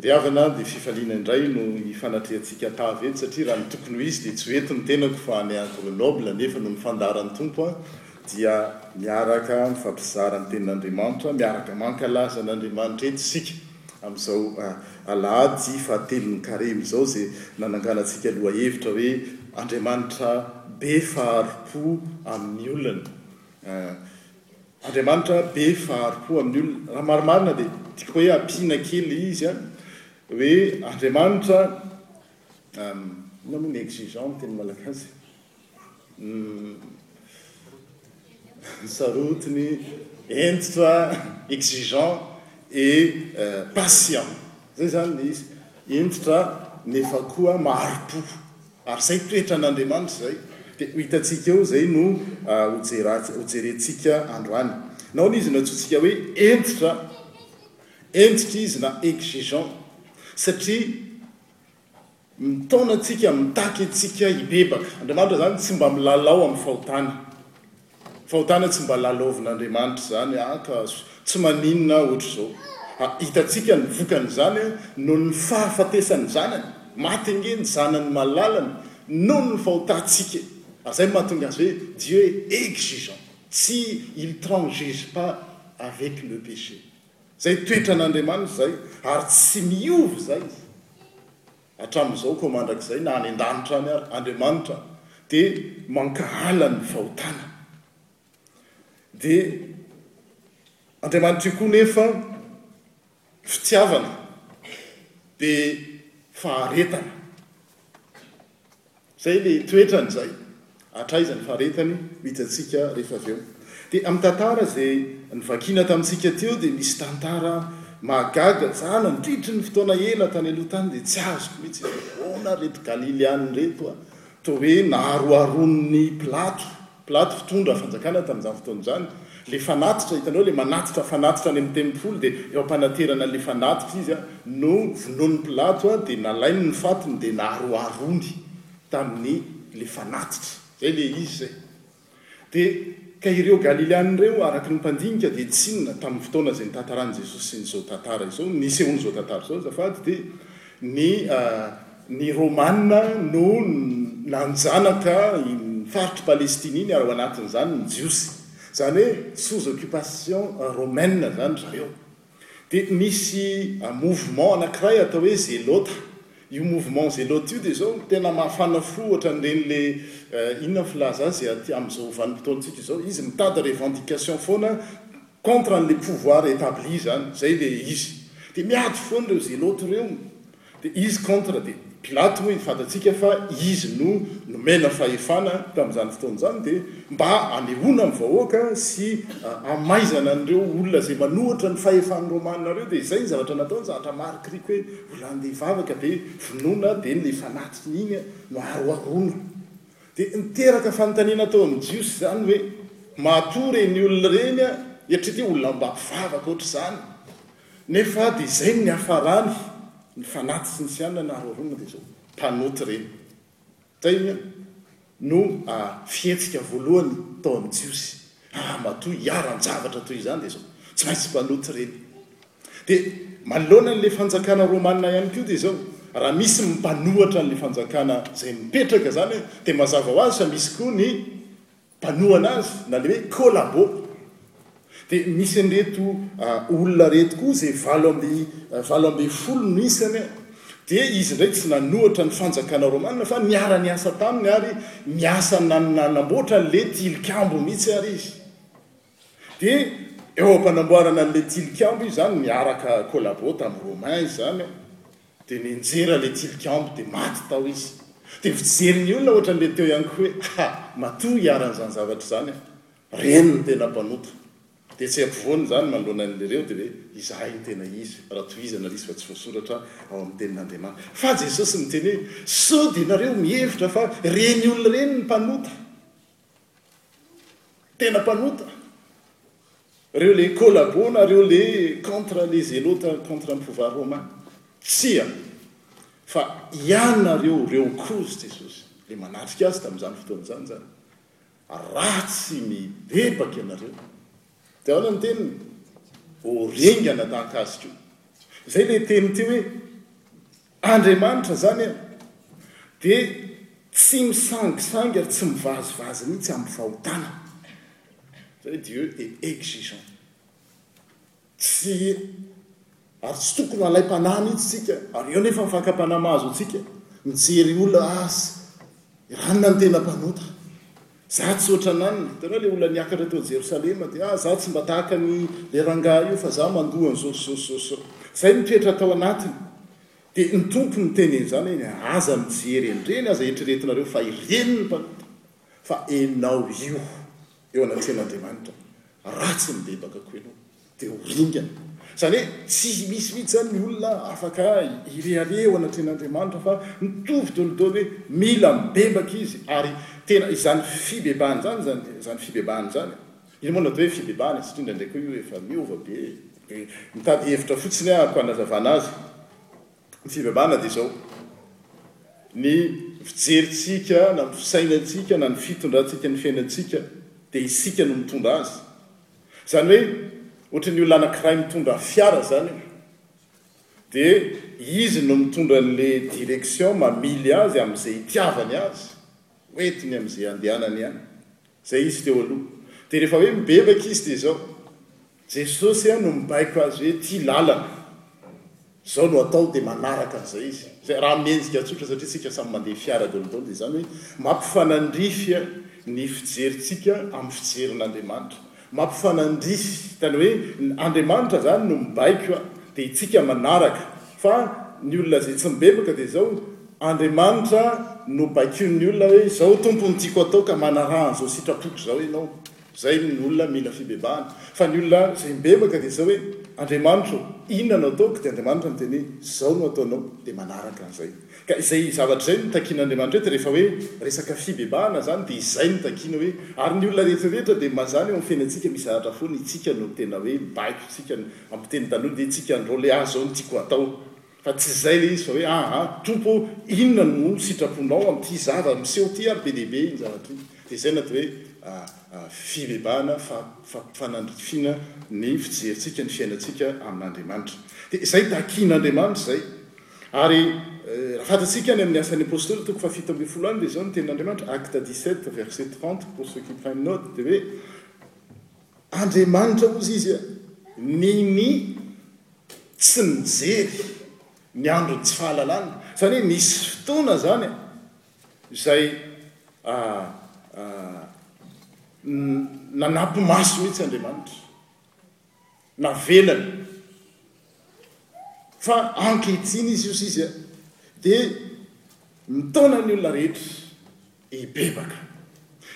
Ry havana a, dia fifaliana indray no hifanatrehantsika an-tava eto, satria raha ny tokony ho izy dia tsy ho eto ny tenako fa any à Grenoble, nefa noho ny fandaharan'ny Tompo a, dia miaraka mifampizara ny Tenin'Andriamanitra, miaraka mankalaza an'Andriamanitra eto isika amin'izao alahady fahatelon'ny Karemy izao, izay nananganantsika lohahevitra hoe Andriamanitra be fahari-po amin'ny olona. Andriamanitra be fahari-po amin'ny olona. Raha marimarina dia tiako hoe ampiana kely izy a, hoe Andriamanitra inona moa ny exigeant amin'ny teny malagasy? sarotiny, hentitra, exigeant et patient, zay zany le izy, hentitra nefa koa mahari-po. Ary izay toetran' Andriamanitra izay dia ho hitantsika eo, izay no hojerentsika androany. Nahoana Izy no antsointsika hoe hentitra? Hentitra Izy na exigeant satria mitaona antsika, mitaky antsika hibebaka. Andriamanitra izany tsy mba milalao amin'ny fahotana. Fahotana tsy mba lalaovin'Andriamanitra izany an ka tsy maninona ohatr'izao. A hitantsika ny vokan'izany noho ny fahafatesan'ny zanany. Maty ange ny zanany malalany noho ny fahotantsika. Ary izay no mahatonga azy hoe Dieu est exigeant. Tsy il tranjuge pas avec le péché. Izay toetran'Andriamanitra izay ary tsy miova izay izy. Hatramin'izao koa mandrakizay na any an-danitra any ary Andriamanitra dia mankahala ny fahotana. Dia Andriamanitra io koa nefa fitiavana be faharetana. Izay le toetrany izay. Hatraiza ny faharetany no hitantsika rehefa avy eo. Dia amin'ny tantara izay novakiana tamintsika teo dia misy tantara mahagaga za nandritry ny fotoana ela tany aloha tany dia tsy azoko mihitsy hoe ahoana reto Galileana reto a! Toa hoe naharoharon'ny Pilato Pilato mpitondra fanjakana tamin'izany fotoana izany, ilay fanatitra, hitanao ilay manatitra fanatitra any amin'ny tempoly dia eo am-panaterana an'ilay fanatitra izy no vonoin'i Pilato dia nalainy ny fatiny dia naharoharony tamin'ny ilay fanatitra, izay ilay izy izay. Dia ka ireo Galileana ireo araka ny mpandinika dia tsinona tamin'ny fotoana izay nitantarain'i Jesosy an'izao tantara izao, nisehoan'izao tantara izao azafady dia ny Ny Romana no nanjanaka iny faritr'i Palestina iny ary ao anatin'izany ny Jiosy. Izany hoe sous occupation romaine izany ry zareo. Dia nisy mouvement anankiray atao hoe Zelota. Io mouvement Zelota io dia izao no tena mahafana fo ohatran'ireny le inona ny filaza azy aty amin'izao vanim-potoantsika izao. Izy mitady revendication foana contre an'ilay pouvoir établi izany. Izay ilay izy. Dia miady foana ireo Zelota ireo. Dia izy contre dia pilato hoy fantatsika fa izy no nomena fahefana tamin'izany fotoana izany dia mba anehoana amin'ny vahoaka sy amaizana an'ireo olona izay manohitra ny fahefan'ny romana ireo dia izay ny zavatra nataony zavatra marikiriko hoe mbola andeha hivavaka dia vonoina dia ny fanatiny iny no aroharoana dia niteraka fanontaniana tao amin'ny jiosy izany hoe matoa ireny olona ireny eritrereto hoe olona mba mpivavaka ohatr'izany Nefa ady izay no niafarany ny fanaty sy ny tsy anana ary horonina dia izao mpanota ireny. Taina no fihetsika voalohany tao amin'ny Jiosy. Raha matoa hiharan-javatra toy izany dia izao tsy maintsy mpanota ireny. Dia manoloana an'ilay fanjakana romana ihany koa dia izao raha misy mpanohatra an'ilay fanjakana izay mipetraka izany dia mazava ho azy fa misy koa ny mpanohana azy na ilay hoe collabo dia misy an'ireto olona ireto koa izay valo amby valo ambin'ny folo no isany e! dia izy indray tsy nanohatra ny fanjakana romana fa niara-niasa taminy ary niasa nanamboatra an'ilay tilikambo mihitsy ary izy Dia eo am-panamboarana an'ilay tilikambo izy izany, niaraka collabo tamin'ny Romains izany eo, dia nianjera ilay tilikambo dia maty tao izy. Dia fijery ny olona ohatran'ilay teo ihany koa hoe ha! matoa hiharan'izany zavatra izany aho. Reny ny tena mpanota. Dia tsy ampovoany izany manoloana an'ilireo dia hoe izahay no tena izy, raha tohizana ilay izy fa tsy voasoratra ao amin'ny tenin'Andriamanitra. Fa Jesosy niteny hoe sao dia nareo mihevitra fa ireny olona ireny ny mpanota? Tena mpanota reo le collabo nareo le contre le zelote contre ny pouvoir romain tsia fa ianareo reo kozy jesosy le manatrika azy tamzany fotoana zany zany ratsy mibebaka ianareo de aona ny teniny ho ringana tahaka azy ko zay le teny teo hoe Andriamanitra izany an, dia tsy misangisangy ary tsy mivazivazy mihitsy amin'ny fahotana. Izay, Dieu est exigeant. Tsy, ary tsy tokony halaim-panahy mihitsy isika, ary eo anefa ny fakam-panahy mahazo antsika, mijery olona Azy. Ianona no tena mpanota? Za tsy otranann, itanao le olona niakatra teo Jerosalema de ah za tsy mba tahaka ny le rangaha io fa za mandoa anzao so so so zay mitoetra tao anatiny de ny Tompo niteny anzany eny aza mijery anreny aza eritreretinareo fa ireny ny mpanota fa enao io eo anatrehan'Andriamanitra, ratsy ny bebaka koa ianao dia ho ringana. Izany hoe tsy misy mihitsy izany ny olona afaka hirehareha eo anatrehan'Andriamanitra fa mitovy daholo daholo hoe mila mibebaka izy ary tena izany fibebahana izany izany izany fibebahana izany. Ino moa no atao hoe fibebahana e? Satria indraindray koa io efa miova be e. Dia mitady hevitra fotsiny aho ko hanazavana azy. Ny fivavahana dia izao, ny fijerintsika na ny fisainantsika na ny fitondrantsika ny fiainantsika dia isika no mitondra azy. Izany hoe ohatry ny olona anankiray mitondra fiara izany io, dia izy no mitondra an'ilay direction mamily azy amin'izay itiavany azy, hoentiny amin'izay andehanany any. Izay izy teo aloha. Dia rehefa hoe mibebaka izy dia izao. Jesosy no mibaiko azy hoe ity lalana, izao no atao dia manaraka an'izay izy. Izay raha amin'ny endrika tsotra satria isika samy mandeha fiara daholo daholo dia izany hoe mampifanandrify ny fijerintsika amin'ny fijerin'Andriamanitra. Mampifanandrify, izany hoe Andriamanitra izany no mibaiko dia itsika manaraka. Fa ny olona izay tsy mibebaka dia izao, Andriamanitra no baikoin'ny olona hoe izao Tompo no tiako atao ka manaraha an'izao sitrapoko izao ianao. Zay ny olona mila fibebahana. Fa ny olona izay mibebaka dia izao hoe, Andriamanitro ô, inona no ataoko? Dia Andriamanitra miteny hoe, Izao no ataonao, dia manaraka an'izay. Ka izay zavatra izay no takian'Andriamanitra eto rehefa hoe resaka fibebahana izany dia izay no takiana hoe, ary ny olona rehetra rehetra dia mazàna eo amin'ny fiainantsika misy zavatra foana itsika no tena hoe baiko itsika no amin'ny fiteny taloha dia itsika androy le ah zao no tiako atao. Fa tsy izay ilay izy fa hoe, aa, Tompo ô, inona no sitraponao amin'ity zava miseho ity ary be dia be iny zavatra iny? Dia izay no atao hoe fibebahana, fa, fa, fanandrifiana ny fijerintsika, ny fiainantsika amin'Andriamanitra. Dia izay takin'Andriamanitra izay. Ary raha fantatsika any amin'ny Asan'ny Apostoly toko fahafito ambin'ny folo any dia izao ny tenin'Andriamanitra, Acte dix-sept verset trente pour ceux qui prennent note, dia hoe, Andriamanitra hozy izy a, ny, ny, tsy nijery ny andron'ny tsy fahalalana zany hoe nisy fotoana zany izay nanampy maso mihitsy Andriamanitra navelany fa ankehitriny izy io sisa dia mitaona ny olona rehetra hibebaka.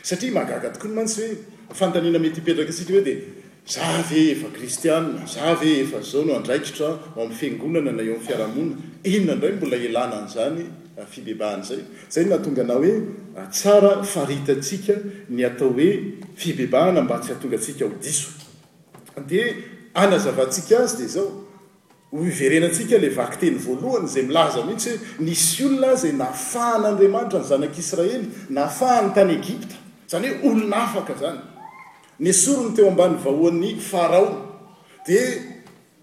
Satria mahagaga tokoany mantsy hoe ny fanontaniana mety hipetraka antsika hoe dia za ve efa kristiana, za ve efa zao no andraikitra ao amin'ny fiangonana na eo amin'ny fiarahamonina, inona indray no mbola ilana an'izany fibebahana izay? Izay no nahatonga anah hoe tsara faritantsika ny atao hoe fibebahana mba tsy hahatonga antsika ho diso. Dia hanazavantsika azy dia izao. Ho iverenantsika ilay vakiteny voalohany izay milaza mihitsy hoe nisy olona izay nafahan'Andriamanitra ny zanak'Israely, nafahany tany Egypta, izany hoe olona afaka izany. Nesoriny teo ambany vahoan'i Farao dia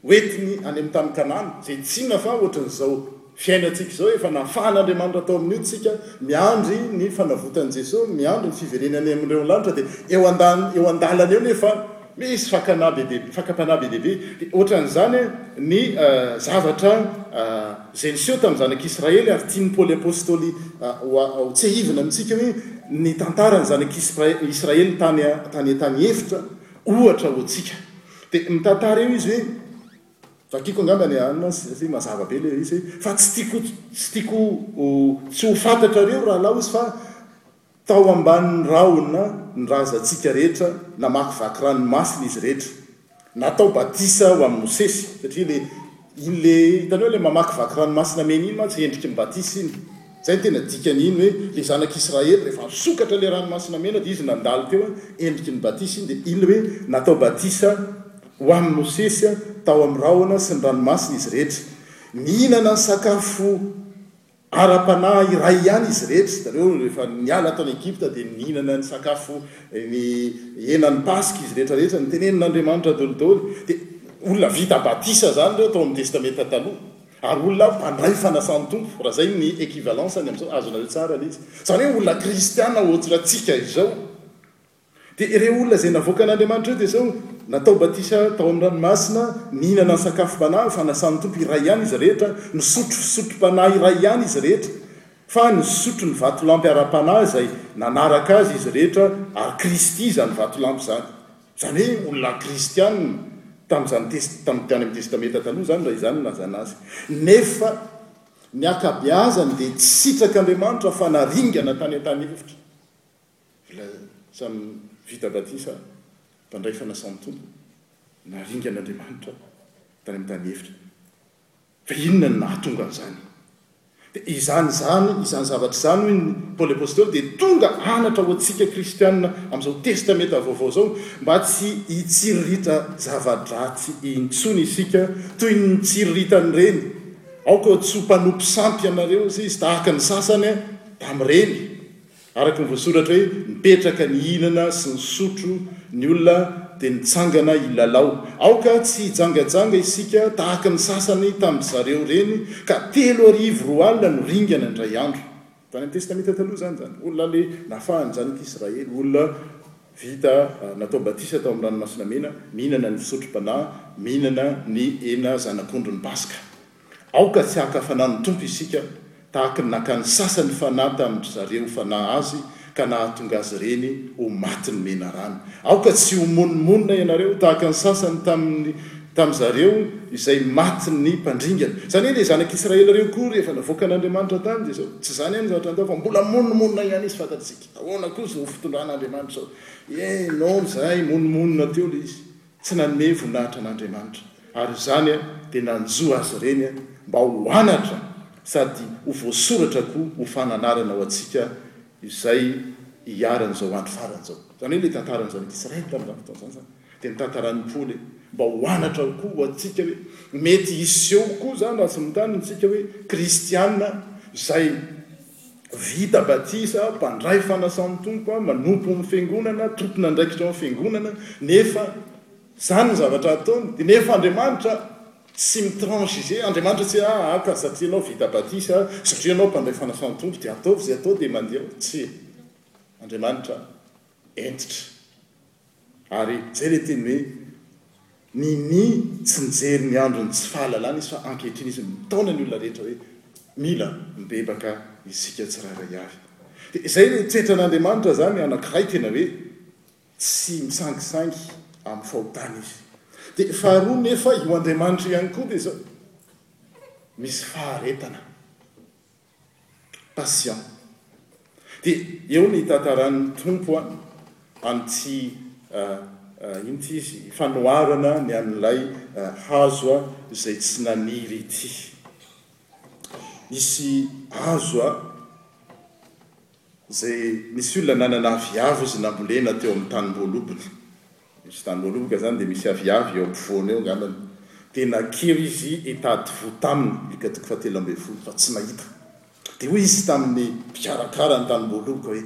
hoentiny any amin'ny tany Kanana, izay tsy nafaha ohatran'izao. Fiainantsika izao, efa nafahan'Andriamanitra tao amin'io tsika, miandry ny fanavotan'i Jesoa, miandry ny fiverenany amin'ireo lanitra, dia eo andan, eo andalana eo nefa misy fakana be dia be, fakam-panahy be dia be, dia ohatran'izany ny zavatra izay niseho tamin'ny zanak'Israely ary tian'i Paoly Apostoly ho tsiahivina amintsika hoe ny tantaran'ny zanak'Israely tany, tany an-tany efitra, ohatra ho antsika. Dia mitantara eo izy hoe. Vakiko angamba ny any mantsy satria mazava be ilay izy fa tsy tiako tsy tiako ho tsy ho fantatrareo rahalahy izy fa tao ambanin'ny rahona ny razantsika rehetra namakivaky rano masina izy rehetra natao batisa ho amin'i Mosesy satria ilay iny le hitanao ilay mamakivaky rano masina mena iny mantsy endriky ny batisa iny izay no tena dikan'iny hoe ilay zanak'i Israely rehefa misokatra ilay rano masina mena dia izy nandalo teo endriky ny batisa iny dia iny hoe natao batisa Ho an'i Mosesy, tao amin'ny rahona sy ny ranomasina izy rehetra. Nihinana ny sakafo ara-panahy iray ihany izy rehetra. Hitanareo, rehefa niala tany Egypta, dia nihinana ny sakafo, ny henan'ny Paska izy rehetra rehetra. Notenenin'Andriamanitra daholodoly. Dia olona vita batisa izany ireo tao amin'ny Testamenta Taloha. Ary olona mpandray fanasan-tompo, raha izay ny equivalence-ny amin'izao. Azonareo tsara ilay izy. Izany hoe olona kristiana hoatrantsika izao. Dia ireo olona izay navoakan'Andriamanitra ireo dia izao, Natao batisa tao amin'ny ranomasina, nihinana ny sakafom-panahy, fanasan'ny Tompo iray ihany izy rehetra, nisotro fisotrom-panahy iray ihany izy rehetra, fa nisotro ny vatolampy ara-panahy izay nanaraka azy izy rehetra, ary Kristy izany vatolampy izany. Izany hoe olona kristiana tamin'izany test, tamin'ny tany amin'ny Testamenta Taloha izany, raha izany no lazaina azy. Nefa ny ankabeazany dia tsy sitrak'Andriamanitra fa naringana tany an-tany efitra. Ilay samy vita batisa mpandray fanasan'ny Tompo na ringan'Andriamanitra tany amin'ny tany efitra. Fa inona no nahatonga an'izany? Dia izany izany, izany zavatra izany, hoy ny Paoly Apostoly, dia tonga anatra ho antsika kristiana amin'izao Testamenta Vaovao izao, mba tsy hitsiriritra zava-dratsy intsony isika toy ny nitririritan'ireny, Aoka tsy ho mpanompo sampy ianareo, hoy izy, tahaka ny sasany tamin'ireny. Araka ny voasoratra hoe mipetraka nihinana sy nisotro ny olona dia nitsangana hilalao. Aoka tsy hijangajanga isika tahaka ny sasany tamin-dry zareo ireny ka telo arivo roa alina no ringana indray andro. Tany amin'ny Testamenta Taloha izany izany. Olona le nafahan'izany ity Israely, olona vita natao batisa tao amin'ny Ranomasina Mena, mihinana ny fisotrom-panahy, mihinana ny hena zanak'ondrin'ny Paska. Aoka tsy haka fanan'ny Tompo isika, tahaka ny nakan'ny sasany fanahy tamin-dry zareo fanahy Azy ka nahatonga azy ireny ho maty ny menarana. Aoka tsy ho monomonona ianareo tahaka ny sasany tamin'ny tamin-dry zareo izay maty ny mpandringana. Izany hoe ilay Zanak'i Israely ireo koa rehefa navoakan'Andriamanitra tany dia izao. Tsy izany ihany ny zavatra natao fa mbola monomonona ihany izy, fantatsika. Ahoana koa izao fitondran'Andriamanitra izao? Eny, noho izay monomonona teo ilay izy. Tsy nanome voninahitra an'Andriamanitra, ary izany dia nanjo azy ireny mba ho anatra sady ho voasoratra koa ho fananarana ho antsika izay iharan'izao andro farany izao. Izany hoe ilay tantaran'ny zanak'i Israely tamin'izany fotoana izany izany, dia ny tantaran'i Paoly hoe mba ho anatra koa ho antsika hoe mety hiseho koa izany atsimontany ny antsika hoe kristiana izay. Vita batisa, mpandray fanasan'ny Tompo, manompo amin'ny Fiangonana, tompon'andraikitra ao amin'ny Fiangonana, nefa izany ny zavatra ataony, dia nefa Andriamanitra tsy mi-transiger, Andriamanitra tsy hoe ah ah ka satria ianao vita batisa, satria ianao mpandray fanasan'ny Tompo dia ataovy izay atao dia mandeha ao, tsia, Andriamanitra hentitra. Ary izay ilay teny hoe, Nini tsy nijery ny andron'ny tsy fahalalana izy fa ankehitriny izy mitaona ny olona rehetra hoe mila mibebaka isika tsirairay avy. Dia izay ilay tsetra an'Andriamanitra izany anankiray tena hoe tsy misangisangy amin'ny fahotana izy. Dia faharoa nefa io Andriamanitra io ihany koa dia izao, misy faharetana. Patient. Dia eo ny hitantaran'ny Tompo an, amin'ity inona izy? fanoharana ny an'ilay hazo izay tsy naniry ity. Nisy hazo an, izay nisy olona nanana aviavy izy nambolena teo amin'ny tanimboalobony. Izy tany Lolomboka zany dia misy aviavy eo ampovoany eo angambany dia nankeo izy hitady voa taminy lika toko fahatelo ambin'ny folo fa tsy nahita dia hoy izy tamin'ny mpikarakara ny tany Boaloboka hoe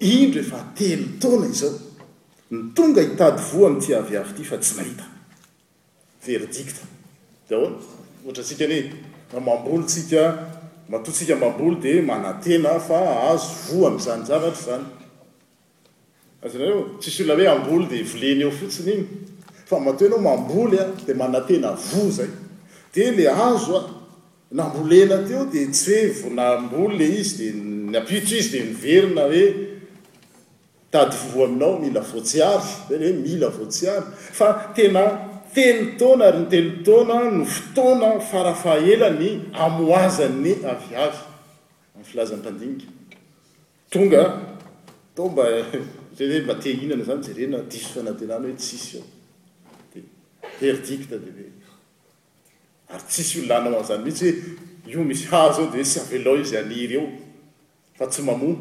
indro efa telo taona izao no tonga hitady voa amin'ity aviavy ity fa tsy nahita verdict dia ahoana ohatrantsika anie raha mamboly tsika matoa tsika mamboly dia manantena fa hahazo voa amin'izany zavatra izany. Azonareo? Tsisy olona hoe amboly dia volena eo fotsiny iny fa matoa ianao mamboly a dia manantena voa zay dia le hazo a nambolena teo dia tsy hoe vao namboly le izy dia nampiditra izy dia miverina hoe tady voa aminao mila voatsiary zay le hoe mila voatsiary fa tena telo taona ary ny telo taona no fotoana fara fahelany amoazan'ny aviavy amin'ny filazan'ny mpandinika Tonga a! Tao mba ilay hoe mba te hihinana izany jerena diso fanantenana hoe tsisy ao. Dia verdict dia hoe ary tsisy olona hanao an'izany mihitsy hoe io misy hazo ao dia hoe tsy avelao izy haniry eo fa tsy mamoa.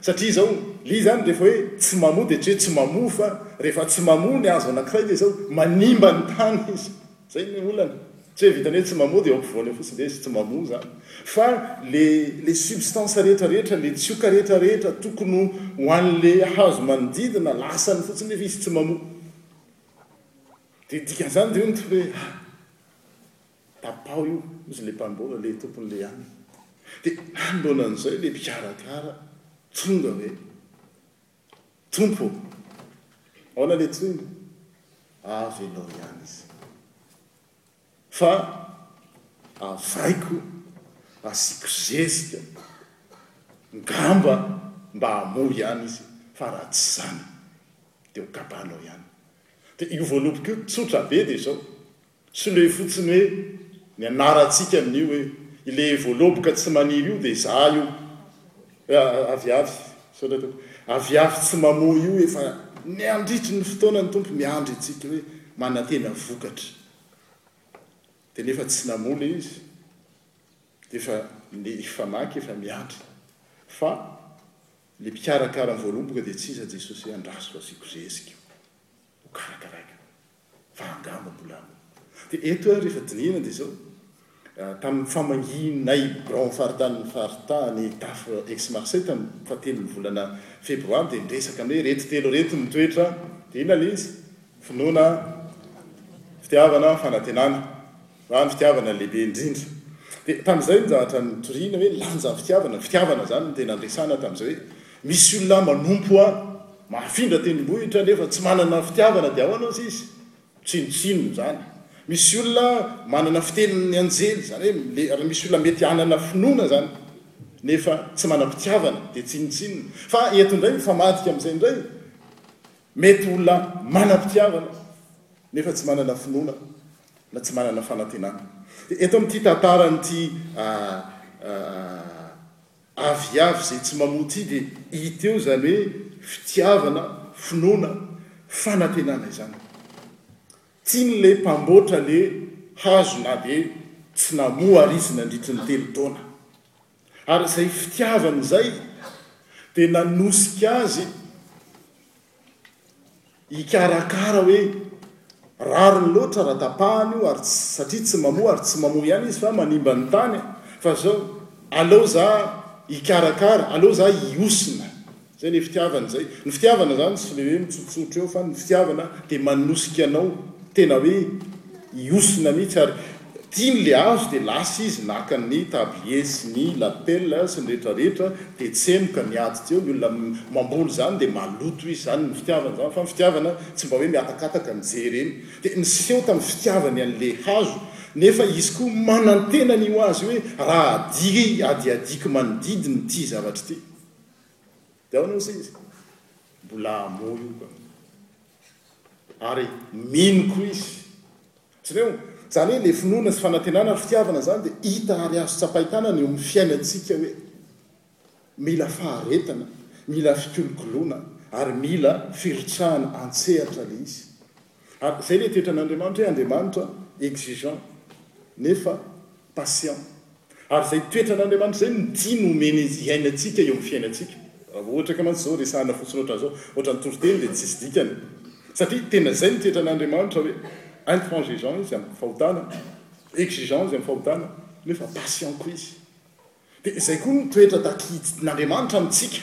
Satria izao, ilay izy izany rehefa hoe tsy mamoa dia tsy hoe tsy mamoa fa rehefa tsy mamoa ny hazo anankiray dia izao manimba ny tany izy. Zay ny olana. Tsy hoe vitan'ny hoe tsy mamoa dia eo ampovoany eo fotsiny dia izy tsy mamoa zany. Fa le le substance rehetra rehetra, le tsioka rehetra rehetra tokony ho ho an'le hazo manodidina lasany fotsiny nefa izy tsy mamoa. Dia dikan'izany dia onto hoe ah! Tapaho io, hozy le mpambola, le tompon'le hanina. Dia nanoloana an'izay le mpikarakara tonga hoe. Tompo ô! Aona le tsony? Avelao ihany izy fa avaiko asiako zezika ngamba mba hamoa ihany izy fa raha tsy izany dia ho kapahanao ihany. Dia io voaloboka io tsotra be dia izao, Soleha fotsiny hoe ny anarantsika amin'io hoe ilay voaloboka tsy maniry io dia izaho io aviavy misaotra tompoko aviavy tsy mamoa io efa niandritry ny fotoana ny tompo miandry antsika hoe manantena vokatra dia nefa tsy namoa ilay izy dia efa ny famaky efa miandry fa ilay mpikarakara ny voaloboka dia tsy iza Jesosy hoe andraso asiako zezika ho karakaraiko fa angamba mbola any. Dia eto ary rehefa dinihina dia izao, tamin'ny famangianay biraon'ny faritanin'ny faritany Daf ex Marseille tamin'ny fahatelon'ny volana febroary dia niresaka anay ireto telo ireto ny toetra, dia inona ilay izy? finoana, fitiavana, fanantenana. Raha ny fitiavana lehibe indrindra. Dia tamin'izay ny zavatra nitoriana hoe lanjan'ny fitiavana, fitiavana izany no tena niresahana tamin'izay hoe misy olona manompo ahy, mahafindra tendrombohitra nefa tsy manana fitiavana dia ahoana hozy izy? Tsinontsinona izany. Misy olona manana fitenin'ny anjely, izany hoe le, ary misy olona mety hanana finoana izany nefa tsy manam-pitiavana dia tsinontsinona. Fa eto indray mifamadika amin'izay indray, mety olona manam-pitiavana nefa tsy manana finoana. na tsy manana fanantenana. Eto amin'ity tantaran'ity aviavy izay tsy mamoa ity dia hita eo izany hoe fitiavana, finoana, fanantenana izany. Tian'ilay mpamboatra ilay hazo na dia tsy namoa àry izy nandritry ny telo taona. Ary izay fitiavany izay dia nanosika azy hikarakara hoe rariny loatra raha tapahana io ary satria tsy mamoa ary tsy mamoa ihany izy fa manimba ny tany fa zao aleo za hikarakara aleo za hihosina Zay le fitiavana zay. Ny fitiavana zany tsy le hoe mitsotsotro eo fa ny fitiavana de manosika anao tena hoe hihosina mitsy ary tiany le azo de lasa izy naka ny tablier sy ny lapela sy ny retraretra de tsenoka ny ady teo ny olona mamboly zany de maloto izy zany ny fitiavana zany fa ny fitiavana tsy mba hoe miatakataka mijery eny de niseho tam fitiavany an le hazo nefa izy ko manantena ny ho azy hoe raha ady adiadiko manodidina ity zavatra ity. Dia ao no sisa mbola hamoy io ka. Ary mino koa izy. Jereo, izany hoe ilay finoana sy fanantenana ary fitiavana izany dia hita ary azo tsapain-tanana eo amin'ny fiainantsika hoe mila faharetana, mila fikolokoloana ary mila firotsahana an-tsehatra ilay izy. Ary izay ilay toetran' Andriamanitra hoe Andriamanitra exigeant nefa patient. Ary izay toetran' Andriamanitra izay no tiany homena hiainantsika eo amin'ny fiainantsika. Raha vao ohatra ka mantsy izao resahina fotsiny ohatran'izao, ohatran'ny toriteny dia tsisy dikany. Satria tena izay no toetran' Andriamanitra hoe intransigeant Izy amin'ny fahotana, exigeant Izy amin'ny fahotana, nefa patient koa Izy. Dia izay koa no toetra takin' Andriamanitra amintsika.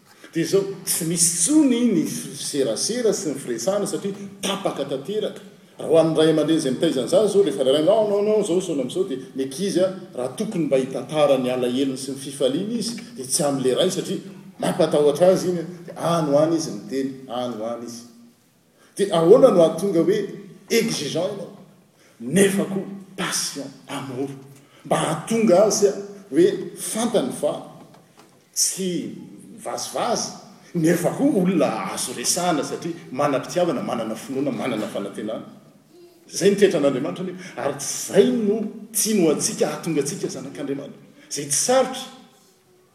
Dia izao, tsy misy intsony ny serasera sy ny firesahana satria tapaka tanteraka. Raha ho an'ny ray aman-dreny izay mitaiza an'izany izao, rehefa ilay ray, non, non, non, izao, sao na misao, dia ny ankizy, raha tokony mba hitantara ny alahelony sy ny fifaliany izy, dia tsy amin'ilay ray satria mampatahotra azy iny, dia any ho any izy miteny, any ho any izy. Dia ahoana no hahatonga hoe exigeant ianao nefa koa patient, amour, mba hahatonga azy hoe fantany fa tsy mivazivazy nefa koa olona azo resahana satria manam-pitiavana, manana finoana, manana fanantenana. Izay ny toetran'Andriamanitra anefa ary tsy izay no tiany ho antsika hahatonga antsika zanak'Andriamanitra. Izay tsy sarotra.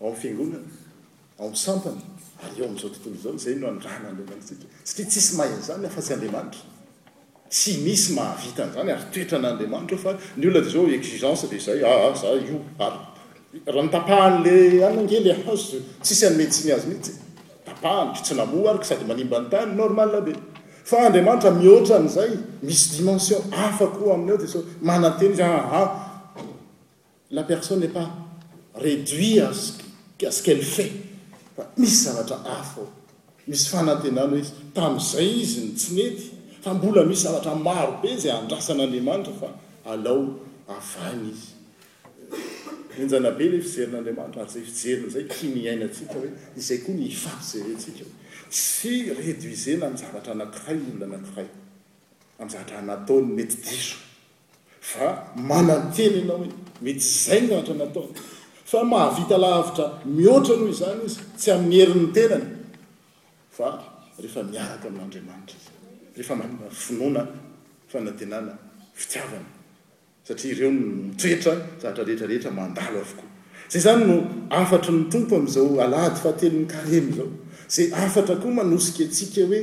ao amin'ny fiangonana, ao amin'ny sampana, ary eo amin'izao tontolo izao. Izay no raha nanomana antsika, satria tsisy mahay an'izany afa-tsy Andriamanitra. Tsy misy mahavita an'izany, ary toetran'Andriamanitra io, fa ny olona dia izao exigence dia izay, ah ah, za io, ary raha ny tapahan'ilay alina ange ilay hazo, tsisy hanome tsiny azy mihitsy, tapahany, tsy namoa arika, sady manimba ny tany, normal be. Fa Andriamanitra mihoatra an'izay, misy dimension hafa koa aminy ao, dia sao manantena izy, ah ah, La personne n'est pas reduit à ce à ce qu'elle fait fa misy zavatra hafa ao, misy fanantenana hoe izy tamin'izay izy no tsy nety fa mbola misy zavatra maro be izay andrasan'Andriamanitra fa alao avaina izy. Henjana be ilay fijerin'Andriamanitra ary izay fijeriny izay tiany hiainantsika hoe izay koa no hifampijerentsika hoe tsy reduisena amin'ny zavatra anankiray ny olona anankiray, amin'ny zavatra nataony mety diso. Fa manantena ianao hoe mety izay no antra nataony. Fa mahavita lavitra mihoatra noho izany izy, tsy amin'ny herin'ny tenany, fa rehefa miaraka amin'Andriamanitra izy, rehefa manana finoana, fanantenana, fitiavana, satria ireo no mitoetra zavatra rehetra rehetra mandalo avokoa. Izay izany no hafatry ny Tompo amin'izao alahady fahatelon'ny Karemy izao, izay hafatra koa manosika antsika hoe.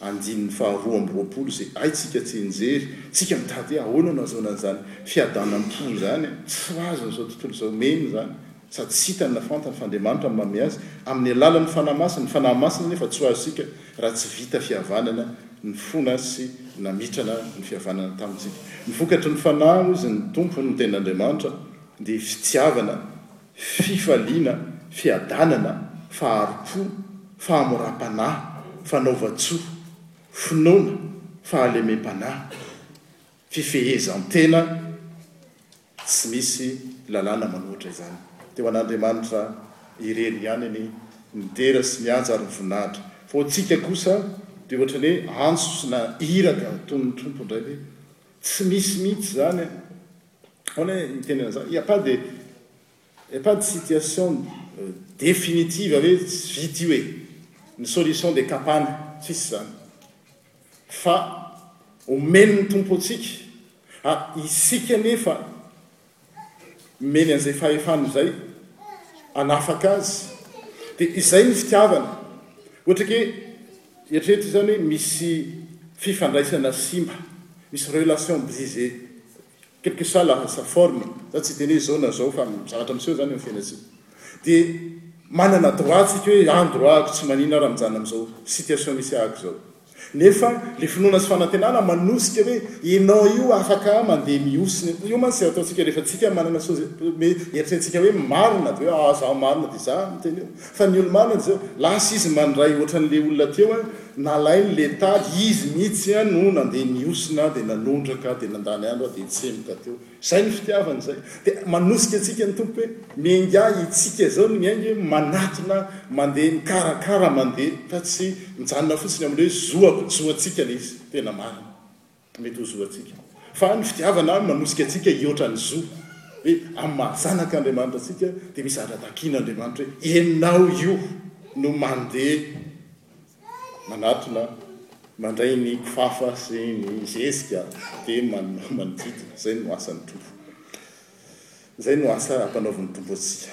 Andininy faha roa amby roapolo izay hay tsika tsy nijery, tsika mitady hoe ahoana no azahoana an'izany fiadanam po izany e, tsy ho azony izao tontolo izao memy izany sady tsy hitany na fantany fa Andriamanitra no manome azy amin'ny alalan'ny Fanahy Masina, ny Fanahy Masina anefa tsy ho azontsika raha tsy vita fihavanana nifona sy namitrana ny fihavanana tamintsika, ny vokatry ny Fanahy hoy izy ny Tompo no tena Andriamanitra dia fitiavana, fifaliana, fiadanana, fahari-po, fahamoram-panahy, fanaovan-tsoa, finoana, fahalemem-panahy, fifehezan-tena, tsy misy lalàna manohitra izany. Teo an'Andriamanitra irery ihany ny midera sy mihaja ary mivoninahitra. Fa ho antsika kosa dia ohatran'ny hoe antso na iraka ataon'ny Tompo indray hoe, tsy misy mihitsy izany an! Ahoana ny miteny an'izany? Il n'y a pas de, il n'y a pas de situation définitive hoe vita io e, ny solution dia kapana, tsisy izany. Fa omen'ny Tompo antsika, ary isika anefa omeny an'izay fahefany izay, hanafaka azy. Dia izay ny fitiavana. Ohatra ke, eritrereto izany hoe misy fifandraisana simba, misy relation brisée. Quel que soit la sa forme, za tsy hiteny hoe izao na izao fa ny zavatra miseho izany eo amin'ny fiainantsika dia manana droit tsika hoe an droit ako tsy manina aho raha mijanona amin'izao situation misy ahako izao nefa le finoana sy fanantenana manosika hoe ianao io afaka mandeha mihosina io mantsy ataontsika rehefa tsika manana chose me eritreretintsika hoe marina dia hoe ah za marina dia za miteny eo Fa ny olo-manana zao lasa izy mandray ohatran le olona teo an, nalainy le tady, izy mitsy an no nandeha nihosina de nanondraka de nandany andro an de hitsemboka teo. Zay ny fitiavana zay. De manosika antsika ny Tompo hoe miainga itsika zao ny miainga hoe manatona mandeha mikarakara mandeha fa tsy mijanona fotsiny amle zoako joantsika le izy. Tena marina. Mety ho zo antsika. Fa ny fitiavana ary manosika antsika hihoatra ny zo. Hoe amin'ny maha zanak' Andriamanitra antsika dia misy zavatra takin' Andriamanitra hoe ianao io no mandeha manatona, mandray ny kifafa sy ny zezika dia manodidina. Izay no asan'ny Tompo. Izay no asa ampanaovin'ny Tompo antsika.